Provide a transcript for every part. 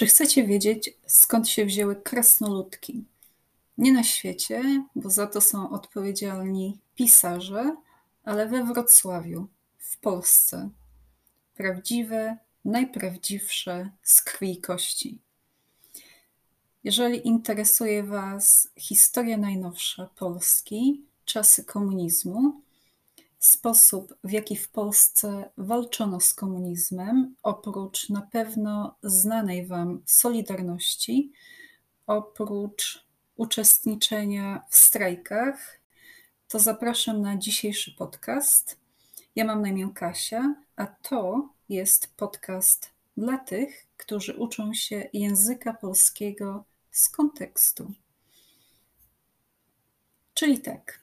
Czy chcecie wiedzieć, skąd się wzięły krasnoludki? Nie na świecie, bo za to są odpowiedzialni pisarze, ale we Wrocławiu, w Polsce. Prawdziwe, najprawdziwsze z krwi i kości. Jeżeli interesuje Was historia najnowsza Polski, czasy komunizmu, sposób, w jaki w Polsce walczono z komunizmem, oprócz na pewno znanej Wam Solidarności, oprócz uczestniczenia w strajkach, to zapraszam na dzisiejszy podcast. Ja mam na imię Kasia, a to jest podcast dla tych, którzy uczą się języka polskiego z kontekstu. Czyli tak,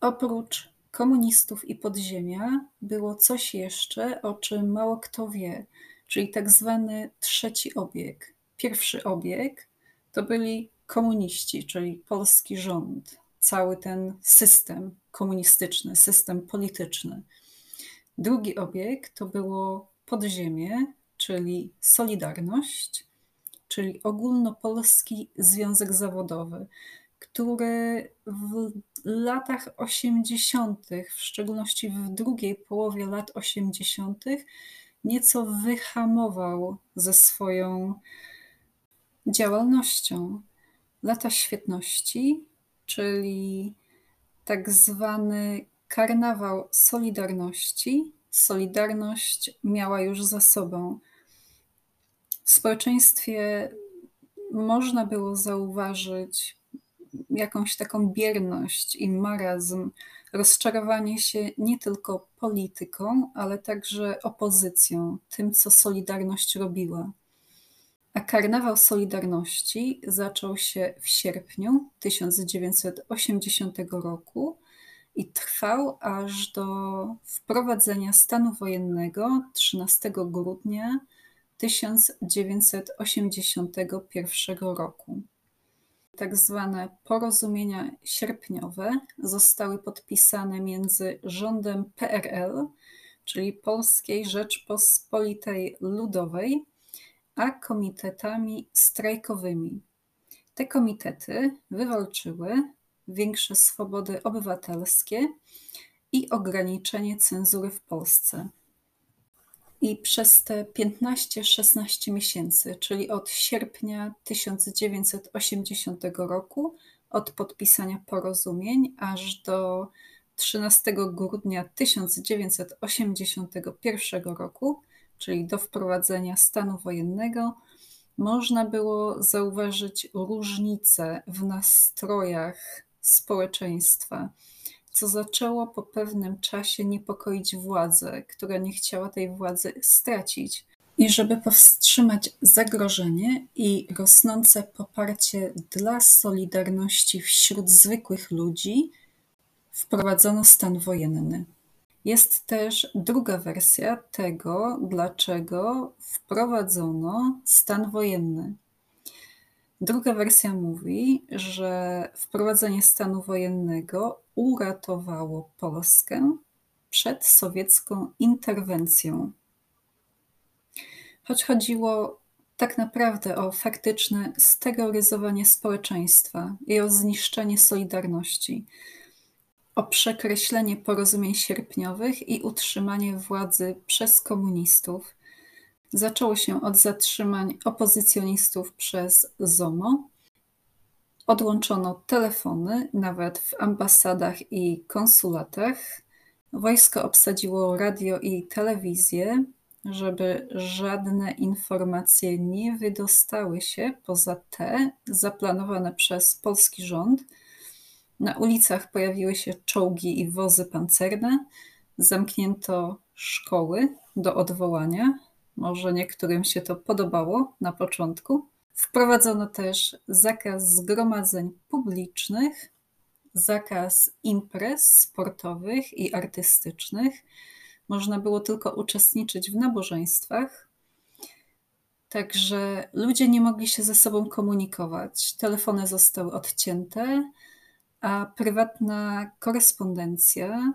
oprócz komunistów i podziemia było coś jeszcze, o czym mało kto wie, czyli tak zwany trzeci obieg. Pierwszy obieg to byli komuniści, czyli polski rząd, cały ten system komunistyczny, system polityczny. Drugi obieg to było podziemie, czyli Solidarność, czyli ogólnopolski związek zawodowy, który w latach 80., w szczególności w drugiej połowie lat 80., nieco wyhamował ze swoją działalnością. Lata świetności, czyli tak zwany karnawał Solidarności. Solidarność miała już za sobą. W społeczeństwie można było zauważyć jakąś taką bierność i marazm, rozczarowanie się nie tylko polityką, ale także opozycją, tym, co Solidarność robiła. A karnawał Solidarności zaczął się w sierpniu 1980 roku i trwał aż do wprowadzenia stanu wojennego 13 grudnia 1981 roku tak zwane porozumienia sierpniowe zostały podpisane między rządem PRL, czyli Polskiej Rzeczpospolitej Ludowej, a komitetami strajkowymi. Te komitety wywalczyły większe swobody obywatelskie i ograniczenie cenzury w Polsce. I przez te 15-16 miesięcy, czyli od sierpnia 1980 roku, od podpisania porozumień, aż do 13 grudnia 1981 roku, czyli do wprowadzenia stanu wojennego, można było zauważyć różnice w nastrojach społeczeństwa co zaczęło po pewnym czasie niepokoić władzę, która nie chciała tej władzy stracić. I żeby powstrzymać zagrożenie i rosnące poparcie dla Solidarności wśród zwykłych ludzi, wprowadzono stan wojenny. Jest też druga wersja tego, dlaczego wprowadzono stan wojenny. Druga wersja mówi, że wprowadzenie stanu wojennego uratowało Polskę przed sowiecką interwencją. Choć chodziło tak naprawdę o faktyczne steroryzowanie społeczeństwa i o zniszczenie Solidarności, o przekreślenie porozumień sierpniowych i utrzymanie władzy przez komunistów. Zaczęło się od zatrzymań opozycjonistów przez ZOMO, Odłączono telefony, nawet w ambasadach i konsulatach. Wojsko obsadziło radio i telewizję, żeby żadne informacje nie wydostały się poza te zaplanowane przez polski rząd. Na ulicach pojawiły się czołgi i wozy pancerne, zamknięto szkoły do odwołania. Może niektórym się to podobało na początku. Wprowadzono też zakaz zgromadzeń publicznych, zakaz imprez sportowych i artystycznych. Można było tylko uczestniczyć w nabożeństwach. Także ludzie nie mogli się ze sobą komunikować. Telefony zostały odcięte, a prywatna korespondencja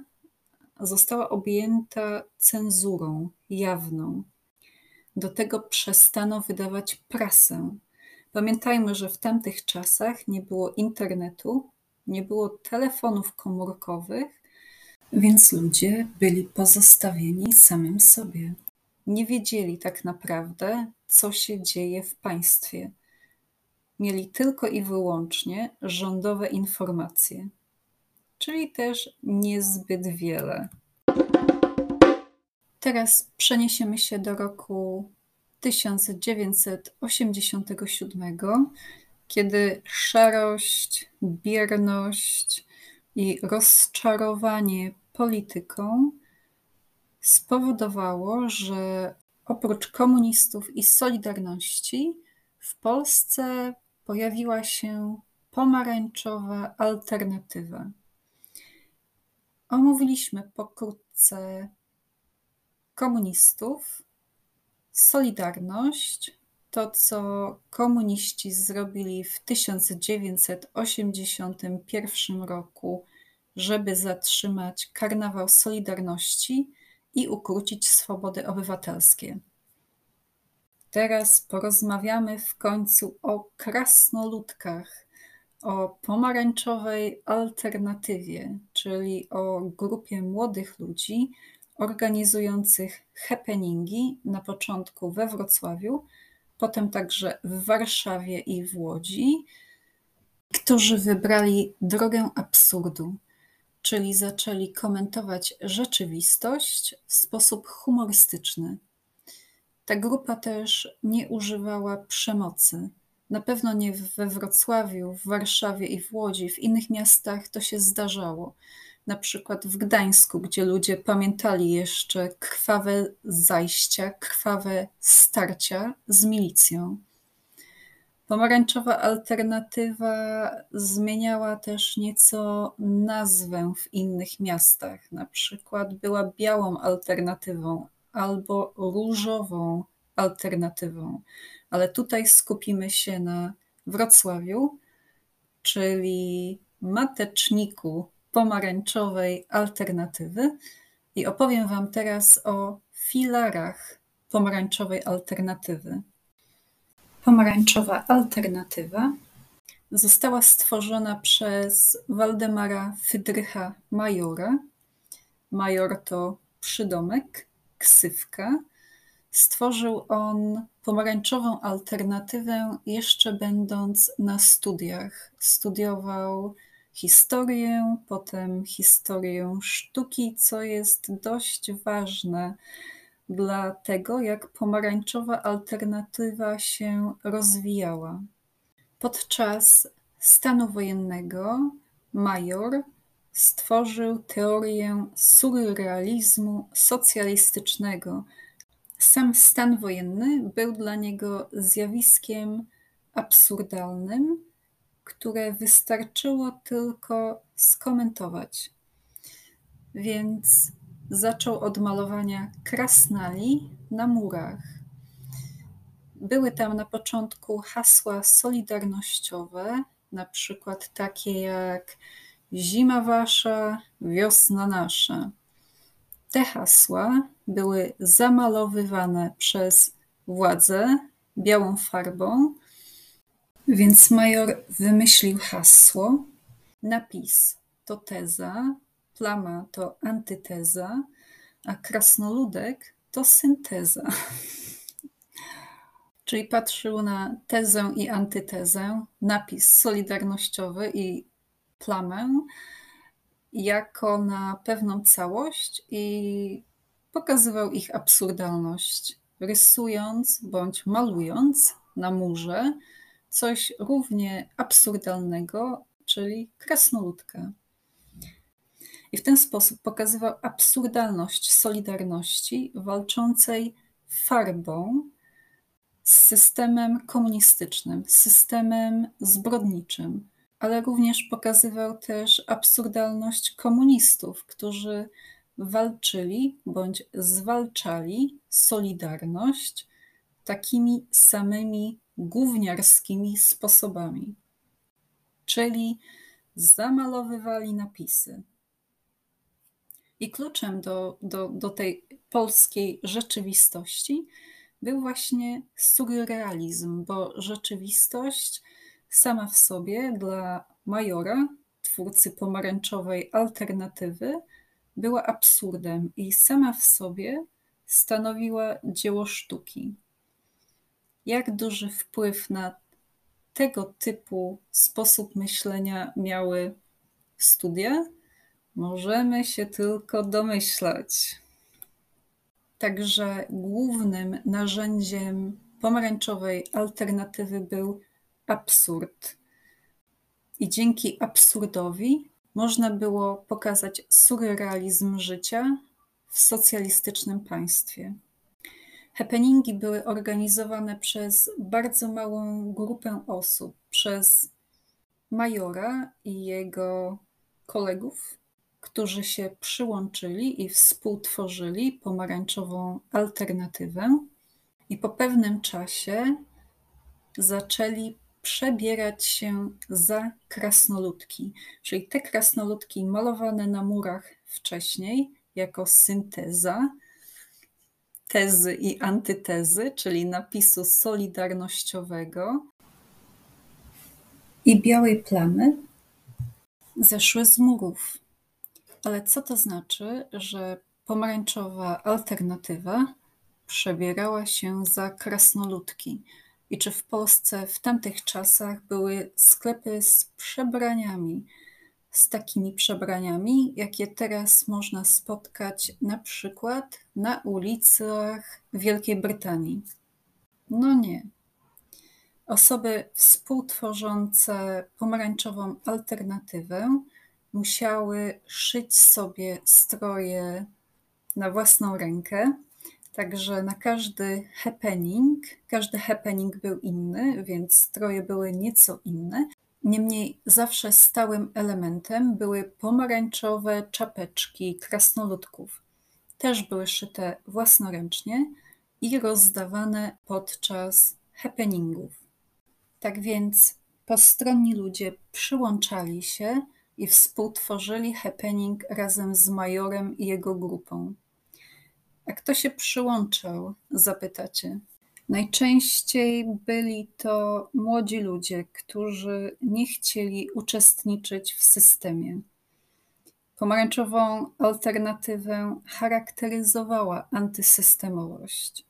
została objęta cenzurą jawną. Do tego przestano wydawać prasę. Pamiętajmy, że w tamtych czasach nie było internetu, nie było telefonów komórkowych, więc ludzie byli pozostawieni samym sobie. Nie wiedzieli tak naprawdę, co się dzieje w państwie. Mieli tylko i wyłącznie rządowe informacje, czyli też niezbyt wiele. Teraz przeniesiemy się do roku 1987, kiedy szarość, bierność i rozczarowanie polityką spowodowało, że oprócz komunistów i Solidarności w Polsce pojawiła się pomarańczowa alternatywa. Omówiliśmy pokrótce komunistów, Solidarność, to co komuniści zrobili w 1981 roku, żeby zatrzymać karnawał Solidarności i ukrócić swobody obywatelskie. Teraz porozmawiamy w końcu o krasnoludkach, o pomarańczowej alternatywie, czyli o grupie młodych ludzi organizujących happeningi na początku we Wrocławiu, potem także w Warszawie i w Łodzi, którzy wybrali drogę absurdu, czyli zaczęli komentować rzeczywistość w sposób humorystyczny. Ta grupa też nie używała przemocy. Na pewno nie we Wrocławiu, w Warszawie i w Łodzi, w innych miastach to się zdarzało. Na przykład w Gdańsku, gdzie ludzie pamiętali jeszcze krwawe zajścia, krwawe starcia z milicją. Pomarańczowa alternatywa zmieniała też nieco nazwę w innych miastach. Na przykład była białą alternatywą albo różową alternatywą, ale tutaj skupimy się na Wrocławiu, czyli mateczniku pomarańczowej alternatywy i opowiem Wam teraz o filarach pomarańczowej alternatywy. Pomarańczowa alternatywa została stworzona przez Waldemara Fydrycha Majora. Major to przydomek, ksywka. Stworzył on pomarańczową alternatywę jeszcze będąc na studiach. Studiował historię, potem historię sztuki, co jest dość ważne dla tego, jak pomarańczowa alternatywa się rozwijała. Podczas stanu wojennego Major stworzył teorię surrealizmu socjalistycznego. Sam stan wojenny był dla niego zjawiskiem absurdalnym, które wystarczyło tylko skomentować. Więc zaczął od malowania krasnali na murach. Były tam na początku hasła solidarnościowe, na przykład takie jak Zima wasza, wiosna nasza. Te hasła były zamalowywane przez władzę białą farbą, więc major wymyślił hasło. Napis to teza, plama to antyteza, a krasnoludek to synteza. Czyli patrzył na tezę i antytezę, napis solidarnościowy i plamę jako na pewną całość i pokazywał ich absurdalność, rysując bądź malując na murze coś równie absurdalnego, czyli krasnoludka. I w ten sposób pokazywał absurdalność solidarności walczącej farbą z systemem komunistycznym, systemem zbrodniczym, ale również pokazywał też absurdalność komunistów, którzy walczyli bądź zwalczali solidarność takimi samymi gówniarskimi sposobami, czyli zamalowywali napisy. I kluczem do, do, do tej polskiej rzeczywistości był właśnie surrealizm, bo rzeczywistość sama w sobie dla Majora, twórcy pomarańczowej alternatywy, była absurdem i sama w sobie stanowiła dzieło sztuki. Jak duży wpływ na tego typu sposób myślenia miały studia? Możemy się tylko domyślać. Także głównym narzędziem pomarańczowej alternatywy był absurd. I dzięki absurdowi można było pokazać surrealizm życia w socjalistycznym państwie. Happeningi były organizowane przez bardzo małą grupę osób, przez majora i jego kolegów, którzy się przyłączyli i współtworzyli pomarańczową alternatywę, i po pewnym czasie zaczęli przebierać się za krasnoludki, czyli te krasnoludki malowane na murach wcześniej jako synteza tezy i antytezy, czyli napisu solidarnościowego i białej plamy zeszły z murów. Ale co to znaczy, że pomarańczowa alternatywa przebierała się za krasnoludki? I czy w Polsce w tamtych czasach były sklepy z przebraniami, z takimi przebraniami, jakie teraz można spotkać na przykład na ulicach Wielkiej Brytanii? No nie. Osoby współtworzące pomarańczową alternatywę musiały szyć sobie stroje na własną rękę. Także na każdy happening, każdy happening był inny, więc stroje były nieco inne. Niemniej zawsze stałym elementem były pomarańczowe czapeczki krasnoludków. Też były szyte własnoręcznie i rozdawane podczas happeningów. Tak więc postronni ludzie przyłączali się i współtworzyli happening razem z majorem i jego grupą. A kto się przyłączał? Zapytacie. Najczęściej byli to młodzi ludzie, którzy nie chcieli uczestniczyć w systemie. Pomarańczową alternatywę charakteryzowała antysystemowość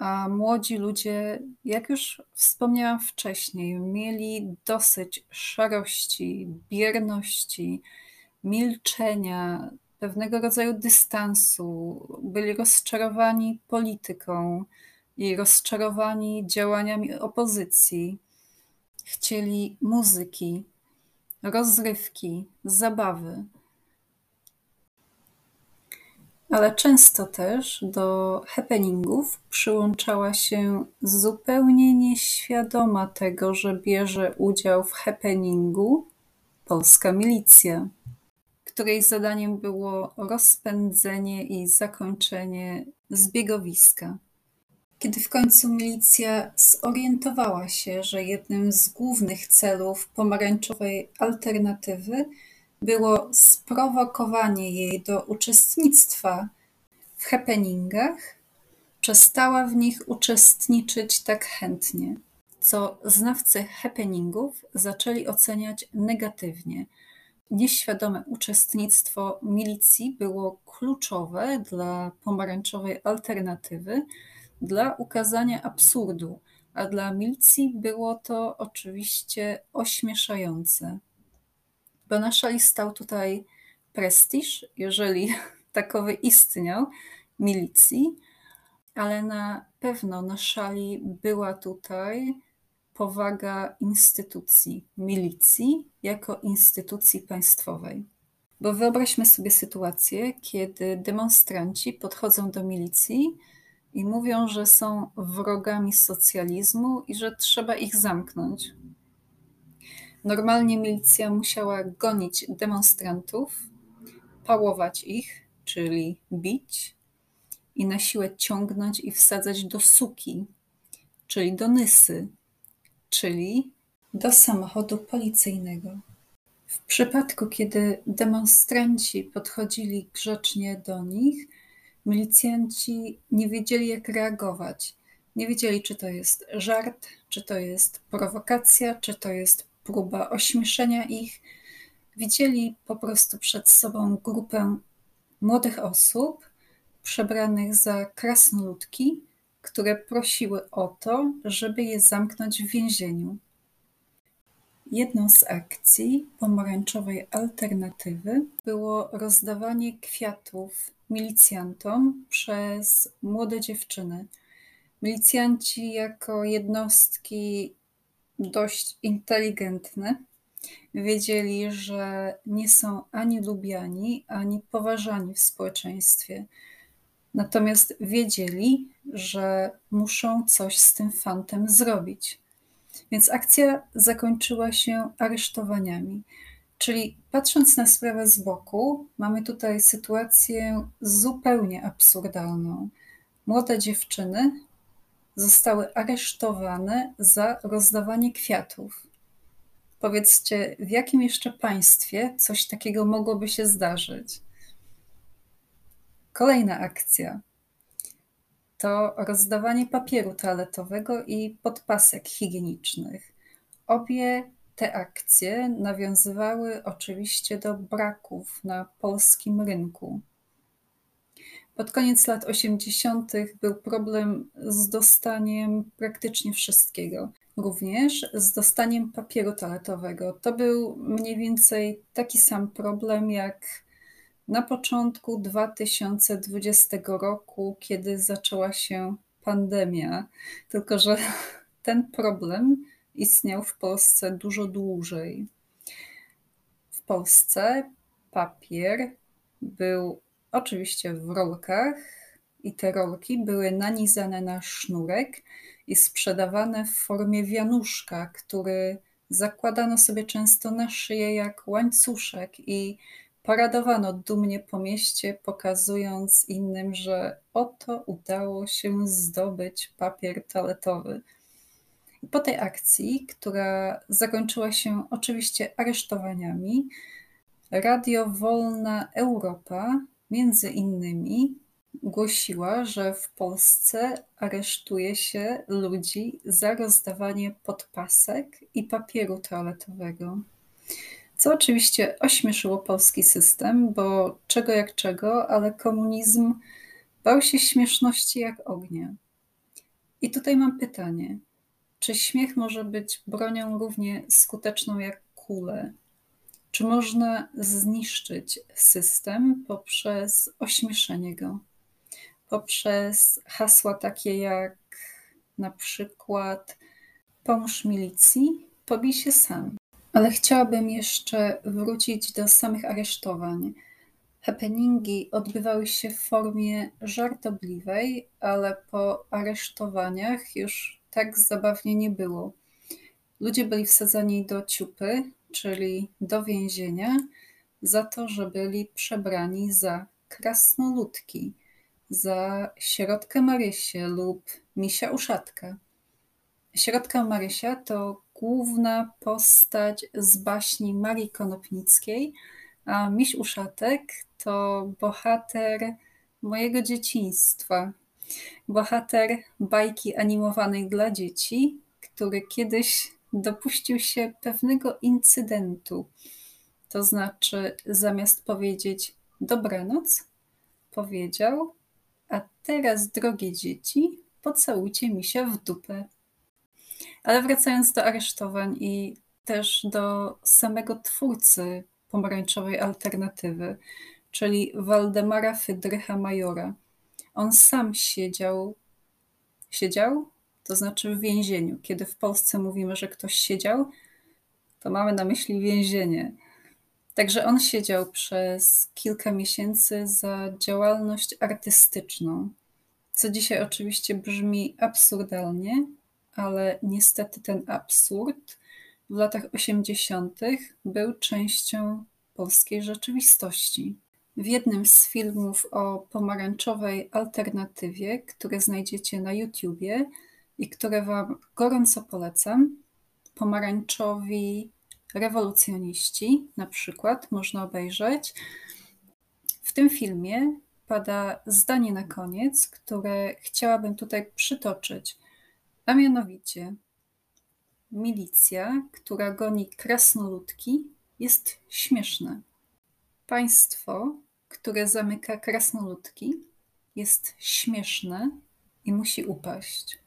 a młodzi ludzie, jak już wspomniałam wcześniej, mieli dosyć szarości, bierności, milczenia, pewnego rodzaju dystansu, byli rozczarowani polityką i rozczarowani działaniami opozycji. Chcieli muzyki, rozrywki, zabawy ale często też do happeningów przyłączała się zupełnie nieświadoma tego, że bierze udział w happeningu polska milicja, której zadaniem było rozpędzenie i zakończenie zbiegowiska. Kiedy w końcu milicja zorientowała się, że jednym z głównych celów pomarańczowej alternatywy było sprowokowanie jej do uczestnictwa w happeningach, przestała w nich uczestniczyć tak chętnie, co znawcy happeningów zaczęli oceniać negatywnie. Nieświadome uczestnictwo milicji było kluczowe dla pomarańczowej alternatywy, dla ukazania absurdu, a dla milicji było to oczywiście ośmieszające bo na szali stał tutaj prestiż, jeżeli takowy istniał, milicji, ale na pewno na szali była tutaj powaga instytucji milicji jako instytucji państwowej. Bo wyobraźmy sobie sytuację, kiedy demonstranci podchodzą do milicji i mówią, że są wrogami socjalizmu i że trzeba ich zamknąć. Normalnie milicja musiała gonić demonstrantów, pałować ich, czyli bić, i na siłę ciągnąć i wsadzać do suki, czyli do nysy, czyli do samochodu policyjnego. W przypadku, kiedy demonstranci podchodzili grzecznie do nich, milicjanci nie wiedzieli, jak reagować. Nie wiedzieli, czy to jest żart, czy to jest prowokacja, czy to jest próba ośmieszenia ich. Widzieli po prostu przed sobą grupę młodych osób przebranych za krasnoludki, które prosiły o to, żeby je zamknąć w więzieniu. Jedną z akcji pomarańczowej alternatywy było rozdawanie kwiatów milicjantom przez młode dziewczyny. Milicjanci, jako jednostki dość inteligentne, wiedzieli, że nie są ani lubiani, ani poważani w społeczeństwie. Natomiast wiedzieli, że muszą coś z tym fantem zrobić. Więc akcja zakończyła się aresztowaniami. Czyli patrząc na sprawę z boku, mamy tutaj sytuację zupełnie absurdalną. Młode dziewczyny zostały aresztowane za rozdawanie kwiatów. Powiedzcie, w jakim jeszcze państwie coś takiego mogłoby się zdarzyć? Kolejna akcja to rozdawanie papieru toaletowego i podpasek higienicznych. Obie te akcje nawiązywały oczywiście do braków na polskim rynku. Pod koniec lat 80. był problem z dostaniem praktycznie wszystkiego, również z dostaniem papieru toaletowego. To był mniej więcej taki sam problem jak na początku 2020 roku, kiedy zaczęła się pandemia, tylko że ten problem istniał w Polsce dużo dłużej. W Polsce papier był oczywiście w rolkach i te rolki były nanizane na sznurek i sprzedawane w formie wianuszka, który zakładano sobie często na szyję jak łańcuszek i paradowano dumnie po mieście, pokazując innym, że oto udało się zdobyć papier toaletowy. Po tej akcji, która zakończyła się oczywiście aresztowaniami, Radio Wolna Europa między innymi głosiła, że w Polsce aresztuje się ludzi za rozdawanie podpasek i papieru toaletowego. Co oczywiście ośmieszyło polski system, bo czego jak czego, ale komunizm bał się śmieszności jak ognia. I tutaj mam pytanie: czy śmiech może być bronią równie skuteczną jak kule? Czy można zniszczyć system poprzez ośmieszenie go? Poprzez hasła takie jak na przykład pomóż milicji, pobij się sam. Ale chciałabym jeszcze wrócić do samych aresztowań. Happeningi odbywały się w formie żartobliwej, ale po aresztowaniach już tak zabawnie nie było. Ludzie byli wsadzani do ciupy, czyli do więzienia, za to, że byli przebrani za krasnoludki, za środkę Marysię lub misia uszatka. Środka Marysia to główna postać z baśni Marii Konopnickiej, a Miś Uszatek to bohater mojego dzieciństwa. Bohater bajki animowanej dla dzieci, który kiedyś dopuścił się pewnego incydentu. To znaczy, zamiast powiedzieć dobranoc, powiedział: A teraz, drogie dzieci, pocałujcie mi się w dupę. Ale wracając do aresztowań i też do samego twórcy pomarańczowej alternatywy, czyli Waldemara Fydrycha Majora. On sam siedział, siedział, to znaczy w więzieniu. Kiedy w Polsce mówimy, że ktoś siedział, to mamy na myśli więzienie. Także on siedział przez kilka miesięcy za działalność artystyczną, co dzisiaj oczywiście brzmi absurdalnie, ale niestety ten absurd w latach 80. był częścią polskiej rzeczywistości. W jednym z filmów o pomarańczowej alternatywie, które znajdziecie na YouTubie i które Wam gorąco polecam, pomarańczowi rewolucjoniści na przykład można obejrzeć. W tym filmie pada zdanie na koniec, które chciałabym tutaj przytoczyć – a mianowicie milicja, która goni krasnoludki, jest śmieszne. Państwo, które zamyka krasnoludki, jest śmieszne i musi upaść.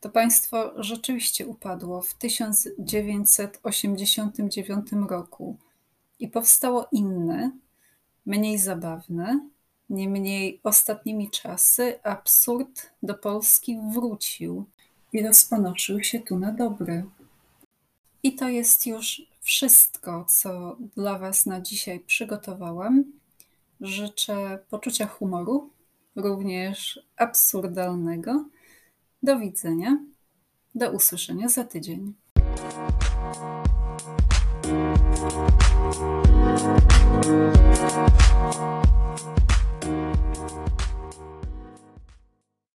To państwo rzeczywiście upadło w 1989 roku i powstało inne, mniej zabawne. Niemniej ostatnimi czasy absurd do Polski wrócił i rozponoczył się tu na dobre. I to jest już wszystko, co dla Was na dzisiaj przygotowałam. Życzę poczucia humoru, również absurdalnego. Do widzenia. Do usłyszenia za tydzień.